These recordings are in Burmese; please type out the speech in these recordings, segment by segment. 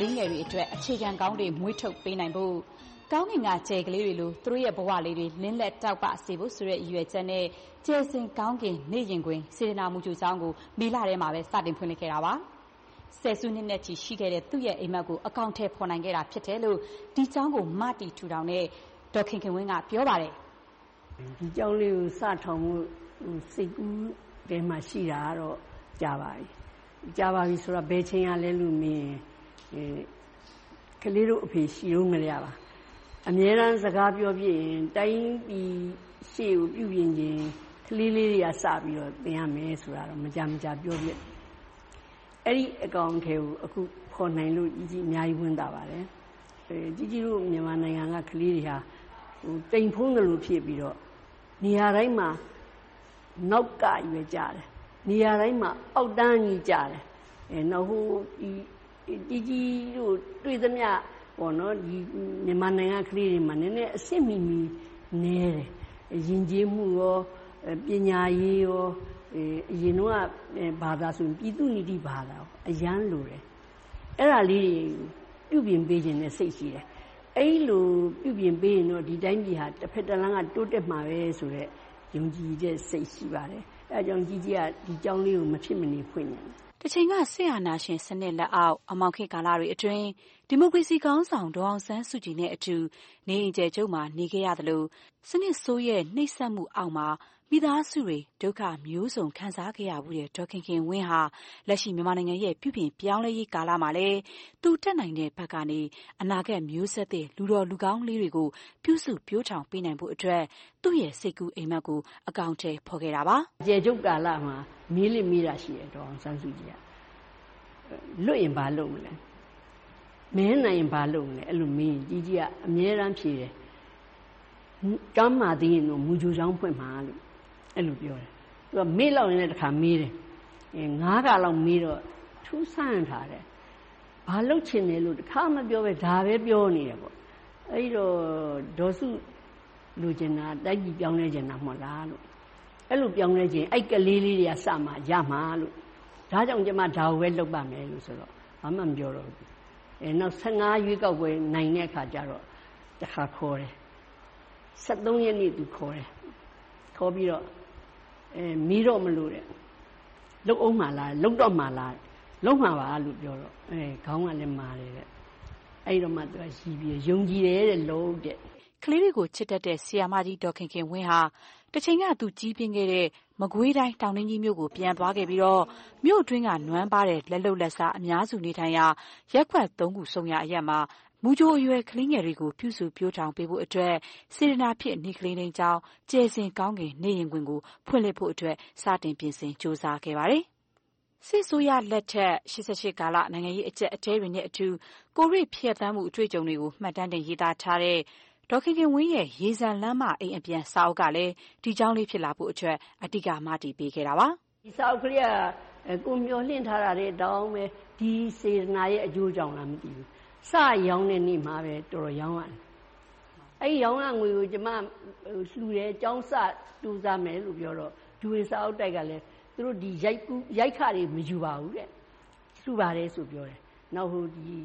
လေးငယ်တွေအတွက် အခြေခံကောင်းတွေ မွေးထုတ်ပေးနိုင်ဖို့ ကောင်းကင်က ကြယ်ကလေးတွေလို သူတို့ရဲ့ဘဝလေးတွေ လင်းလက်တောက်ပစေဖို့ဆိုတဲ့ ရည်ရွယ်ချက်နဲ့ ကြယ်စင်ကောင်းကင် နေ့ရင်ခွင် စေတနာမူကြိုကျောင်းကို မေလထဲမှာပဲစတင်ဖွင့်လှစ်ခဲ့တာပါ ဆယ်စုနှစ်နဲ့ချီ ရှိခဲ့တဲ့ သူ့ရဲ့အိမ်မက်ကို အကောင့်ထဲဖော်နိုင်ခဲ့တာ ဖြစ်တယ်လို့ ဒီကျောင်းကို မတီထူထောင်တဲ့ ဒေါ်ခင်ခင်ဝင်းက ပြောပါတယ် ဒီကျောင်းလေးကို စထောင်မှုစိတ်ကူးထဲမှာ ရှိတာကတော့ ကြာပါပြီ ကြာပါပြီဆိုတော့ဘယ်ချိန်ရလဲလို့မင်း ကလေးတို့အဖေရှိတော့မရပါအမြဲတမ်းစကားပြောပြရင်တိုင်းပြည်ရှေ့ကိုပြုပြင်ခြင်းကလေးလေးတွေကစပြီးတော့သင်ရမယ်ဆိုတာတော့မကြမကြပြောပြအဲ့ဒီအကောင်ထဲကိုအခုခေါ်နိုင်လို့ကြီးကြီးအများကြီးဝင်တာပါတယ်အဲကြီးကြီးတို့မြန်မာနိုင်ငံကကလေးတွေဟာဟိုတိမ်ဖုံးတယ်လို့ဖြစ်ပြီးတော့နေရာတိုင်းမှာနောက်ကရွယ်ကြတယ်နေရာတိုင်းမှာအောက်တန်းကြီးကြတယ်အဲနောက်ဟိုဒီ ကြီးကြီးတို့တွေ့သမျှပေါ့နော်ဒီမြန်မာနိုင်ငံကလေးတွေမှာနည်းနည်းအစ်စ်မီမီနဲတယ်ယဉ်ကျေးမှုရောပညာရေးရောအရင်တော့ဘာသာဆိုပြည်သူနိတိဘာသာအရန်လိုတယ်အဲ့ဒါလေးတွေပြုပြင်ပေးခြင်းနဲ့စိတ်ရှိတယ်အဲ့လိုပြုပြင်ပေးရင်တော့ဒီတိုင်းပြည်ဟာတစ်ဖက်တစ်လမ်းကတိုးတက်မှာပဲဆိုတော့ယုံကြည်တဲ့စိတ်ရှိပါတယ်အဲကြောင့်ကြီးကြီးကဒီကျောင်းလေးကိုမဖြစ်မနေဖွင့်နေတယ် တချိန်က စစ်အာဏာရှင်စနစ်လက်အောက် အမောင်ခေတ်ကာလတွေအတွင်း ဒီမိုကရေစီခေါင်းဆောင် ဒေါ်အောင်ဆန်းစုကြည်နဲ့အတူ နေအိမ်ကျယ်ချုပ်မှာ နေခဲ့ရသလို စနစ်ဆိုးရဲ့ နှိပ်စက်မှုအောက်မှာ မိသားစုတွေ ဒုက္ခမျိုးစုံ ခံစားခဲ့ရဖူးတဲ့ ဒေါ်ခင်ခင်ဝင်းဟာ လက်ရှိ မြန်မာနိုင်ငံရဲ့ ပြုပြင်ပြောင်းလဲရေးကာလမှာလည်း သူတတ်နိုင်တဲ့ဘက်ကနေ အနာဂတ်မျိုးဆက်သစ် လူတော်လူကောင်းလေးတွေကို ပြုစုပျိုးထောင်ပေးနိုင်ဖို့အတွက် သူ့ရဲ့ စိတ်ကူးအိမ်မက်ကို အကောင်အထည် ဖော်ခဲ့တာပါ။ကျယ်ချုပ်ကာလမှာမီးလစ်မီးတာရှိတယ် ဒေါ်အောင်ဆန်းစုကြည်က။လွတ်ရင်ဘာလုပ်မလဲ။ မင်းနိုင်ရင်ဘာလုပ်မလဲ။အဲ့လိုမင်းကြီးကြီးကအမြဲတမ်းဖြေတယ်။ကမ်းမာသေးရင်တော့မူကြိုချောင်းဖွင့်မှာလို့အဲ့လိုပြောတယ်သူကမေ့လောက်ရင်လည်းတစ်ခါမေးတယ်အဲငါးကလောက်မေးတော့ထူးဆန်းထားတယ်ဘာလုပ်ချင်တယ်လို့တစ်ခါမပြောပဲဒါပဲပြောနေတယ်ပေါ့အဲ့တော့ဒေါ်စုလူကျင်တာတိုက်ကြီးပြောင်းလဲကျင်တာမဟုတ်လားလို့အဲ့လိုပြောင်းလဲခြင်းအဲ့ကလေးလေးတွေကစမှရမှာလို့ဒါကြောင့်ကျမဒါကိုပဲလုပ်ပါမယ်လို့ဆိုတော့ဘာမှမပြောတော့ဘူး အဲနောက်15ရွေးကောက်ပွဲနိုင်တဲ့အခါကျတော့တခါခေါ်တယ်73ရက်နေ့သူခေါ်တယ်ခေါ်ပြီးတော့အဲမီးတော့မလို့တဲ့လုတ်အောင်မှလားလုတ်တော့မှလားလုံမှာပါလို့ပြောတော့အဲခေါင်းကလည်းမာတယ်တဲ့အဲ့တော့မှသူကရှိပြီးယုံကြည်တယ်တဲ့လုံးတဲ့ ကလေးတွေကို ချစ်တတ်တဲ့ဆီယာမကြီး ဒေါ်ခင်ခင်ဝင်းဟာ တချိန်က သူကြီးပြင်းခဲ့တဲ့ မကွေးတိုင်း တောင်နှင်းကြီးမြို့ကို ပြန်သွားခဲ့ပြီးတော့ မြို့တွင်းက နွမ်းပါတဲ့ လက်လုံလက်စား အများစုနေထိုင်ရာရက်ခွက်သုံးခုစုံရာအရက်မှာ မူကြိုအရွယ် ကလေးငယ်တွေကို ပြုစုပျိုးထောင်ပေးဖို့အတွက် စေတနာဖြစ် နေ့ကလေးထိန်းကျောင်း ကြယ်စင်ကောင်းကင် နေ့ရင်ခွင်ကို ဖွင့်လှစ်ဖို့အတွက် စတင်ပြင်ဆင် ကြိုးစားခဲ့ပါတယ်။စစ်အစိုးရလက်ထက် ၈၈ ကာလ နိုင်ငံရေး အကျပ်အတည်းတွေနဲ့အတူ ကိုဗစ်ဖြတ်သန်းမှု အတွေ့အကြုံတွေကို မှတ်တမ်းတင် ရေးသားထားတဲ့ ဒေါ်ခင်ခင်ဝင်းရဲ့ ရေစံလမ်းမ အိမ်အပြန် စာအုပ်ကလည်း ဒီကျောင်းလေး ဖြစ်လာဖို့အတွက် အဓိက မတည်ပေးခဲ့တာပါ။ဒီစာအုပ်ကလေးက ကိုမျော်လင့်ထားတာတွေတောင်းပဲ ဒီစေတနာရဲ့ အကျိုးကြောင့်လား မသိဘူး စရောင်းတဲ့နေ့မှာပဲ တော်တော်ရောင်းရတယ် အဲ့ရောင်းရငွေကို ကျမလှူတယ်ចောင်းစတူစားမယ်လို့ပြောတော့ ဒူဝင်စာအုပ်တိုက်ကလည်း သူတို့ ဒီရိုက်ကူးရိုက်ခတွေ မယူပါဘူးတဲ့ လှူပါတယ်ဆိုပြောတယ် နောက်ဟိုဒီ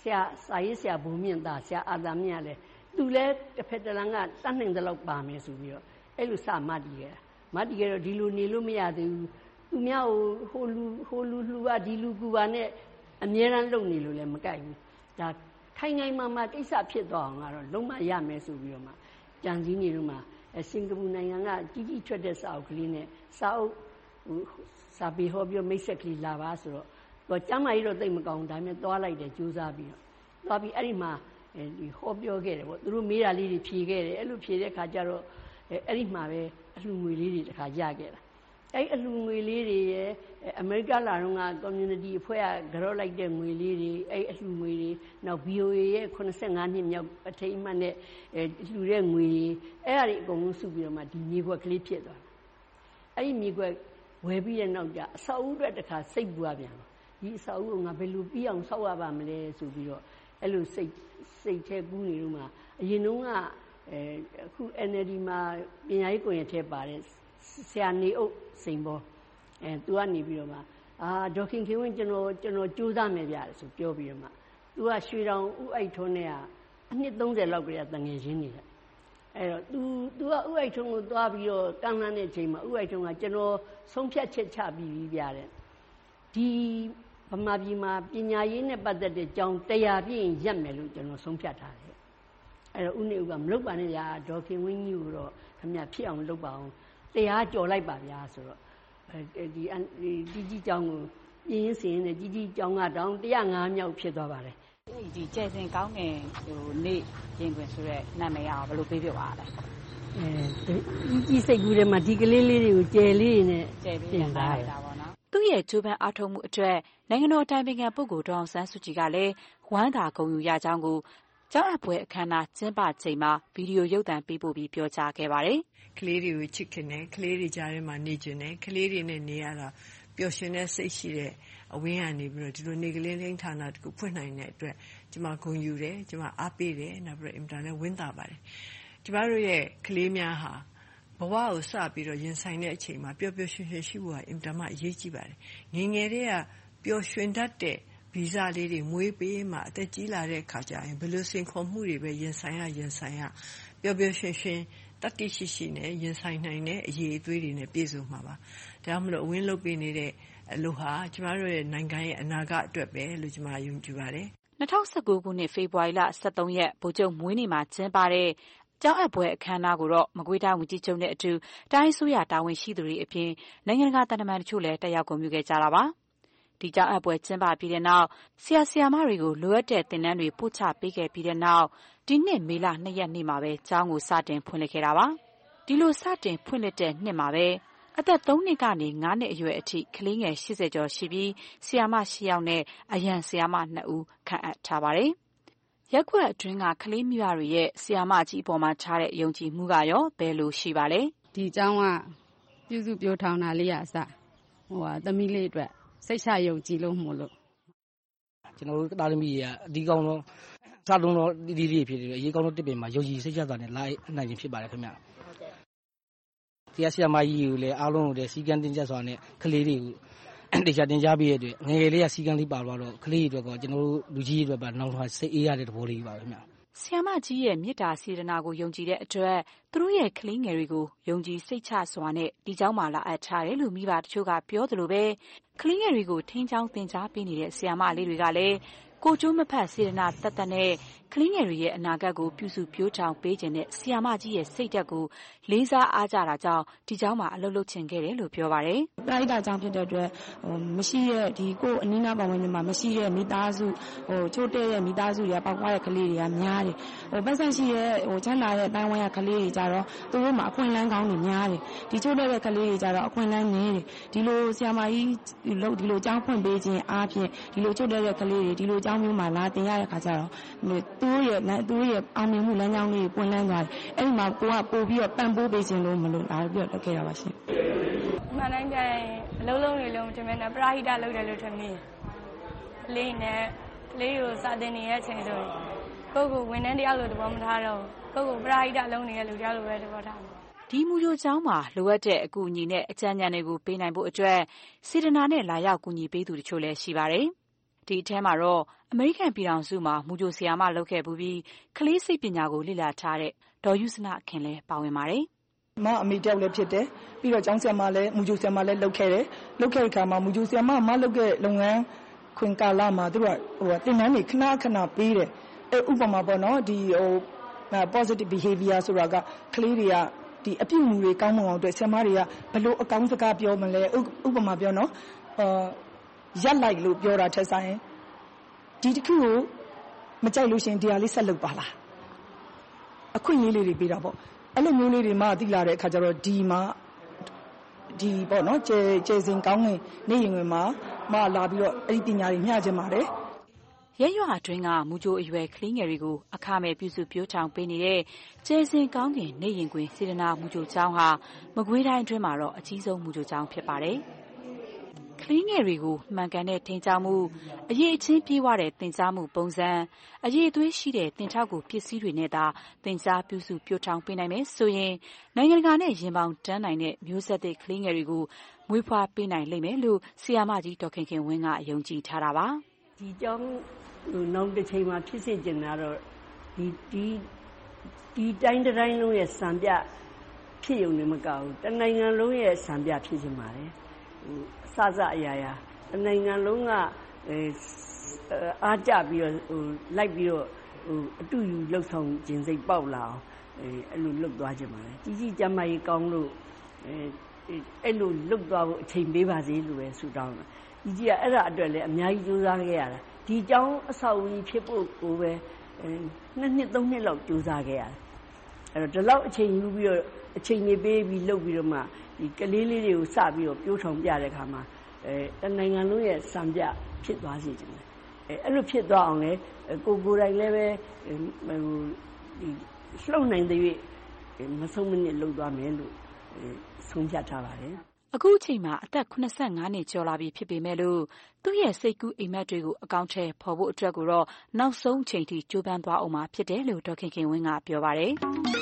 ဆရာ စာရေးဆရာဘုံမြင့်သား ဆရာအာသာမြင့်ကလည်း သူလည်းတစ်ဖက်တစ်လမ်းကတတ်နိုင်တဲ့လောက်ပါမယ်ဆိုပြီးတော့အဲ့လိုစမှတ်တည်ခဲ့တာမှတ်တည်ခဲ့တော့ဒီလိုနေလို့မရသေးဘူးသူများဟိုဟိုလူဟိုလူလှူပါဒီလူကူပါနဲ့အမြဲတမ်းလုပ်နေလို့လည်းမကြိုက်ဘူးဒါခိုင်ခိုင်မာမာကိစ္စဖြစ်သွားအောင်ကတော့လုံးဝရမယ်ဆိုပြီးတော့မှကြံစည်နေတော့မှစင်ကာပူနိုင်ငံကကြီးကြီးထွက်တဲ့စာအုပ်ကလေးနဲ့စာအုပ်စာပေဟောပြောမိတ်ဆက်ကလေးလာပါဆိုတော့တော့ကျမ်းမာရေးတော့သိမကောင်းဒါပေမဲ့သွားလိုက်တယ်ကြိုးစားပြီးတော့သွားပြီးအဲ့ဒီမှာ ဒီဟောပြောခဲ့တယ်ပေါ့သူတို့မေးတာလေးတွေဖြေခဲ့တယ်အဲ့လိုဖြေတဲ့ခါကျတော့အဲ့ဒီမှာပဲအလှငွေလေးတွေတခါရခဲ့တာအဲ့အလှငွေလေးတွေရဲ့အမေရိကလာတော့က community အဖွဲ့ကကြော့လိုက်တဲ့ငွေလေးတွေအဲ့အလှငွေတွေနောက် BOA ရဲ့85နှစ်မြောက်အထိမ်းအမှတ်နဲ့လှူတဲ့ငွေတွေအဲ့အရာတွေအကုန်လုံးစုပြီးတော့မှဒီမြေခွက်ကလေးဖြစ်သွားတာအဲ့ဒီမြေခွက်ဝယ်ပြီးတဲ့နောက်ကျအဆောက်အဦအတွက်တခါစိတ်ပူရပြန်ဒီအဆောက်အဦကိုငါဘယ်လိုပြီးအောင်ဆောက်ရပါမလဲဆိုပြီးတော့ အဲ့လိုစိတ်စိတ်ထဲကူးနေတော့မှအရင်တုန်းကအဲအခု NLD မှာပညာရေးကိုရင်ထဲပါတယ်ဆရာနေအုပ်စိန်ဘောအဲသူကနေပြီးတော့မှအာဒေါခင်ခင်ဝင်းကျွန်တော်ကျွန်တော်ကြိုးစားမယ်ဗျာဆိုပြောပြီးတော့မှသူကရွှေတောင်ဥအိုက်ထွန်းနဲ့ကအနှစ်30လောက်ကလေးကတငယ်ချင်းနေတာအဲ့တော့ तू तू ကဥအိုက်ထွန်းကိုသွားပြီးတော့ကမ်းလှမ်းတဲ့အချိန်မှာဥအိုက်ထွန်းကကျွန်တော်ဆုံးဖြတ်ချက်ချပြီးပြီးပြတဲ့ဒီ ဗမာပြည်မှာပညာရေးနဲ့ပတ်သက်တဲ့ကြောင်းတရားပြည့်ရင်ရက်မယ်လို့ကျွန်တော်ဆုံးဖြတ်ထားတယ်အဲ့တော့ဥနေဦးကမလုပ်ပါနဲ့ရာဒေါ်ခင်ဝင်းကြီးကိုတော့ခမဖြစ်အောင်လုပ်ပါအောင်တရားကြော်လိုက်ပါဗျာဆိုတော့ဒီဒီကြီးကြောင်းကိုပြင်းစင်းနဲ့ကြီးကြီးကြောင်းကတောင်း105မြောက်ဖြစ်သွားပါတယ်ဒီကျယ်စင်ကောင်းငယ်ဟိုနေ့ရင်တွင်ဆိုတဲ့နာမည်အောင်ဘယ်လိုပေးပြပါလဲအဲကြီးစိတ်ကူးထဲမှာဒီကလေးလေးတွေကိုကျယ်လေးနဲ့ကျယ်ပြီးထားရတာပေါ့နော် သူ့ရဲ့ ကြိုးပမ်းအားထုတ်မှုအတွက် နိုင်ငံတော်တိုင်ပင်ခံပုဂ္ဂိုလ် ဒေါအောင်ဆန်းစုကြည်ကလည်း ဝမ်းသာဂုဏ်ယူရကြောင်းကို ကျောင်းအပ်ပွဲအခမ်းအနား ကျင်းပချိန်မှာ ဗွီဒီယိုရုပ်သံပေးပို့ပြီး ပြောကြားခဲ့ပါတယ်။ကလေးတွေကို ချစ်ခင်တယ်။ကလေးတွေကြားထဲမှာ နေချင်တယ်။ကလေးတွေနဲ့နေရတာ ပျော်ရွှင်တဲ့စိတ်ရှိတဲ့ အဝန်းကနေပြီးတော့ ဒီလို နေ့ကလေးထိန်းဌာနတခု ဖွင့်နိုင်တဲ့အတွက် ကျမ ဂုဏ်ယူတယ်။ကျမ အားပေးတယ်။နောက်ပြီးတော့ အင်မတန်လည်း ဝမ်းသာပါတယ်။ကျမတို့ရဲ့ ကလေးများဟာ ဘဝကိုစပြီးတော့ရင်ဆိုင်တဲ့အချိန်မှာပျော်ပျော်ရွှင်ရွှင်ရှိဖို့ကအင်မတန်မှအရေးကြီးပါတယ်။ငယ်ငယ်တည်းကပျော်ရွှင်တတ်တဲ့ဗီဇလေးတွေမွေးပေးမှအသက်ကြီးလာတဲ့အခါကျရင်ဘယ်လိုစိန်ခေါ်မှုတွေပဲရင်ဆိုင်ရရင်ဆိုင်ရပျော်ပျော်ရွှင်ရွှင်တတ္တိရှိရှိနဲ့ရင်ဆိုင်နိုင်တဲ့အရေးအသွေးတွေနဲ့ပြည့်စုံမှာပါ။ဒါကြောင့်မလို့အဝင်းလုပ်ပေးနေတဲ့အလုပ်ဟာကျမတို့ရဲ့နိုင်ငံရဲ့အနာဂတ်အတွက်ပဲလို့ကျမယုံကြည်ပါတယ်။၂၀၁၉ခုနှစ်ဖေဖော်ဝါရီလ၁၃ရက်ဗိုလ်ချုပ်မွေးနေ့မှာကျင်းပတဲ့ ကျောင်းအပ်ပွဲ အခမ်းအနားကိုတော့ မကွေးတိုင်းဝန်ကြီးချုပ်နဲ့အတူ တိုင်းအစိုးရ တာဝန်ရှိသူတွေအပြင် နိုင်ငံတကာ သံတမန်တချို့လည်း တက်ရောက် ဂုဏ်ပြုခဲ့ကြတာပါ။ဒီကျောင်းအပ်ပွဲ ကျင်းပပြီးတဲ့နောက် ဆရာ၊ဆရာမတွေကို လိုအပ်တဲ့ သင်တန်းတွေ ပို့ချပေးခဲ့ပြီးတဲ့နောက် ဒီနှစ် မေလ ၂ ရက်နေ့မှာပဲ ကျောင်းကို စတင်ဖွင့်လှစ်ခဲ့တာပါ။ဒီလို စတင်ဖွင့်လှစ်တဲ့နှစ်မှာပဲ အသက် ၃ နှစ်ကနေ ၅ နှစ်အရွယ်အထိ ကလေးငယ် ၈၀ ကျော်ရှိပြီး ဆရာမ ၈ ယောက်နဲ့ အရန်ဆရာမ ၂ ဦး ခန့်အပ်ထားပါတယ်။ ရပ်ကွက်အတွင်းက ကလေးမိဘတွေရဲ့ ဆရာမကြီးအပေါ်မှာ ထားတဲ့ ယုံကြည်မှုကရော ဘယ်လိုရှိပါလဲ။ဒီကျောင်းက ပြုစုပျိုးထောင်တာလေးကအစ သမီးလေးအတွက် စိတ်ချယုံကြည်လို့မို့လို့။ကျနော်တို့ သားသမီးတွေကအနီးကောင်းဆုံးအစလုံးသောသမီးလေးတွေဖြစ်တဲ့အတွက် အရေးကောင်းဆုံးတစ်ပင်မှာ ယုံကြည်စိတ်ချစွာနဲ့ လာအပ်နိုင်ခြင်း ဖြစ်ပါတယ်ခင်ဗျဆရာ၊ဆရာမကြီးတွေကိုလည်း အားလုံးကိုလည်း စည်းကမ်းတင်းကျပ်စွာနဲ့ ကလေးတွေကို သေချာသင်ကြားပေးတဲ့အတွက်ငယ်ငယ်လေးကစည်းကမ်းလေးပါသွားတော့ကလေးတွေအတွက်ကောကျနော်တို့လူကြီးတွေအတွက်ပါနောင်တစိတ်အေးရတဲ့သဘောလေးပါပဲခင်ဗျ။ဆရာမကြီးရဲ့မေတ္တာစေတနာကိုယုံကြည်တဲ့အတွက်သူတို့ရဲ့ ကလေးငယ်တွေကို ယုံကြည်စိတ်ချစွာနဲ့ ဒီကျောင်းမှာ လာအပ်ထားတယ်လို့ မိဘတချို့က ပြောသလိုပဲ ကလေးငယ်တွေကို ထိန်းကျောင်းသင်ကြားပေးနေတဲ့ ဆရာမလေးတွေကလည်း ကိုယ်ကျိုးမဖက် စေတနာသက်သက်နဲ့ ကလေးငယ်တွေရဲ့ အနာဂတ်ကို ပြုစုပျိုးထောင်ပေးချင်တဲ့ ဆရာမကြီးရဲ့ စိတ်ဓာတ်ကို လေးစားအားကြတာကြောင့် ဒီကျောင်းမှာ အလုပ်လုပ်ချင်ခဲ့တယ်လို့ ပြောပါတယ်။ပရဟိတကျောင်းဖြစ်တဲ့အတွက်မရှိတဲ့ကိုယ့်အနီးနား ပတ်ဝန်းကျင်မှာမရှိတဲ့ မိသားစု ချို့တဲ့တဲ့ မိသားစုတွေက ပေါက်ဖွားတဲ့ ကလေးတွေက များတယ်။ပိုက်ဆံရှိတဲ့ ချမ်းသာတဲ့ အသိုင်းအဝိုင်းက ကလေးတွေကျတော့ သူတို့မှာ အခွင့်အလမ်းကောင်းတွေများတယ်။ဒီချို့တဲ့တဲ့ ကလေးတွေကျတော့ အခွင့်အလမ်းနည်းတယ်။ဒီလိုဆရာမကြီး ဒီလိုကျောင်းဖွင့်ပေးခြင်းအားဖြင့် ဒီလိုချို့တဲ့တဲ့ ကလေးတွေ ဒီလိုကျောင်းမျိုးမှာ လာသင်ရတဲ့အခါကျတော့ သူတို့ရဲ့ အောင်မြင်မှုလမ်းကြောင်းလေးတွေ ပွင့်လန်းသွားတယ်။အဲဒီမှာ ကိုယ်က ပိုပြီးတော့ ပံ့ပိုးပေးချင်လို့မို့လို့ လာပြီးတော့ လုပ်ခဲ့တာပါရှင့်။အမှန်အတိုင်းပြောရင် အလုပ်လုပ်နေလို့မထင်ဘဲနဲ့ ပရဟိတလုပ်တယ်လို့ ထင်မိတယ်။ကလေးနဲ့ကလေးကို စာသင်နေတဲ့အချိန်ဆိုရင် ကိုယ့်ကိုယ်ဝန်ထမ်းတယောက်လို သဘောမထားတော့ဘူး။ ကိုယ့်ကိုယ်ပရဟိတလုပ်နေတဲ့လူတယောက်လိုပဲသဘောထားတယ်။ဒီမူကြိုကျောင်းမှာလိုအပ်တဲ့အကူအညီနဲ့အကြံဉာဏ်တွေကိုပေးနိုင်ဖို့အတွက်စေတနာနဲ့လာရောက်ကူညီပေးသူတချို့လည်းရှိပါတယ်။ဒီအထဲမှာတော့အမေရိကန်ပြည်ထောင်စုမှာမူကြိုဆရာမလုပ်ခဲ့ဖူးပြီးကလေးစိတ်ပညာကိုလေ့လာထားတဲ့ဒေါ်ယုဇနခင်လည်းပါဝင်ပါတယ်။“ကျမအမေတယောက်လည်းဖြစ်တယ်။ပြီးတော့ကျောင်းဆရာမလည်းမူကြိုဆရာမလည်းလုပ်ခဲ့တယ်။လုပ်ခဲ့တဲ့အခါမှာမူကြိုဆရာမအမလုပ်တဲ့လုပ်ငန်းခွင်ကာလမှာသူတို့ကသင်တန်းတွေခဏခဏပေးတယ်။ဥပမာပေါ့နော် Positive Behavior ဆိုတာကကလေးတွေကအပြုအမူတွေကောင်းမွန်အောင်အတွက်ဆရာမတွေကဘယ်လိုအကောင်းစကားပြောမလဲ။ဥပမာပြောနော်ရပ်လိုက်လို့ပြောတာထက်စာရင်ဒီတခုကိုမကြိုက်လို့ရှိရင်ဒီဟာလေးဆက်လုပ်ပါလား။အခွင့်အရေးလေးတွေပေးတာပေါ့။အဲလိုမျိုးလေးတွေမှသိလာတဲ့အခါကျတော့ဒီမှာကြယ်စင်ကောင်းကင်နေ့ရင်ခွင်မှာလာပြီးတော့အဲဒီပညာတွေမျှချင်ပါတယ်။ ရပ်ရွာအတွင်းက မူကြိုအရွယ် ကလေးငယ်တွေကို အခမဲ့ ပြုစုပျိုးထောင်ပေးနေတဲ့ ကြယ်စင်ကောင်းကင် နေ့ရင်ခွင် စေတနာ မူကြိုကျောင်းဟာ မကွေးတိုင်းအတွင်းမှာတော့ အကြီးဆုံး မူကြိုကျောင်းဖြစ်ပါတယ်။ကလေးငယ်တွေကို မှန်ကန်တဲ့ ထိန်းကျောင်းမှု၊အရည်အချင်းပြည့်ဝတဲ့ သင်ကြားမှုပုံစံ၊အရည်အသွေးရှိတဲ့ သင်ထောက်ကူပစ္စည်းတွေနဲ့သာ သင်ကြား ပြုစု ပျိုးထောင်ပေးနိုင်မယ်ဆိုရင် နိုင်ငံတကာနဲ့ ရင်ဘောင်တန်းနိုင်တဲ့ မျိုးဆက်သစ် ကလေးငယ်တွေကို မွေးဖွားပေးနိုင်လိမ့်မယ်လို့ ဆရာမကြီး ဒေါ်ခင်ခင်ဝင်းက ယုံကြည်ထားတာပါ။ ဒီကျောင်းနောက်တစ်ချိန်မှာဖြစ်စေချင်တာတော့ဒီဒီဒီတိုင်းတိုင်းလုံးရဲ့စံပြဖြစ်ုံနဲ့မကဘူးတနိုင်ငံလုံးရဲ့စံပြဖြစ်ချင်ပါတယ်ဟိုအစစအရာရာတနိုင်ငံလုံးကအဲအားကြပြီးတော့ဟိုလိုက်ပြီးတော့ဟိုအတူယူလှုပ်ဆောင်ခြင်းစိတ်ပေါက်လာအောင်အဲအဲ့လိုလှုပ်သွားခြင်းပါတယ်ကြီးကြီးကျမ်းမာရေးကောင်းလို့အဲအဲ့လိုလှုပ်သွားဖို့အချိန်ပေးပါစေလို့ပဲဆုတောင်းတာ ဒီကြီးကအဲ့ဒါအတွက်လည်းအများကြီးစူးစမ်းခဲ့ရတာဒီကျောင်းအဆောက်အဦဖြစ်ဖို့ကိုပဲနှစ်နှစ်သုံးနှစ်လောက်စူးစမ်းခဲ့ရတယ်အဲ့တော့ဒီလောက်အချိန်ယူပြီးတော့အချိန်ကြီးပေးပြီးလုပ်ပြီးတော့မှဒီကလေးလေးတွေကိုစပြီးတော့ပြိုးထောင်ပြတဲ့ခါမှာအဲတနိုင်ငံလုံးရဲ့စံပြဖြစ်သွားစေချင်တယ်အဲအဲ့လိုဖြစ်သွားအောင်လေကိုကိုယ်တိုင်လည်းပဲဟိုဒီလှုပ်နိုင်တဲ့၍မဆုံးမနစ်လှုပ်သွားမယ်လို့ဆုံးဖြတ်ထားပါတယ် အခုအချိန်မှာ အသက် ၇၅ နှစ်ကျော်လာပြီ ဖြစ်ပေမယ့်လို့ သူ့ရဲ့ စိတ်ကူးအိပ်မက်တွေကို အကောင်အထည်ဖော်ဖို့အတွက်ကိုတော့ နောက်ဆုံးအချိန်အထိ ကြိုးပမ်းသွားဦးမှာ ဖြစ်တယ်လို့ ဒေါ်ခင်ခင်ဝင်းက ပြောပါတယ်။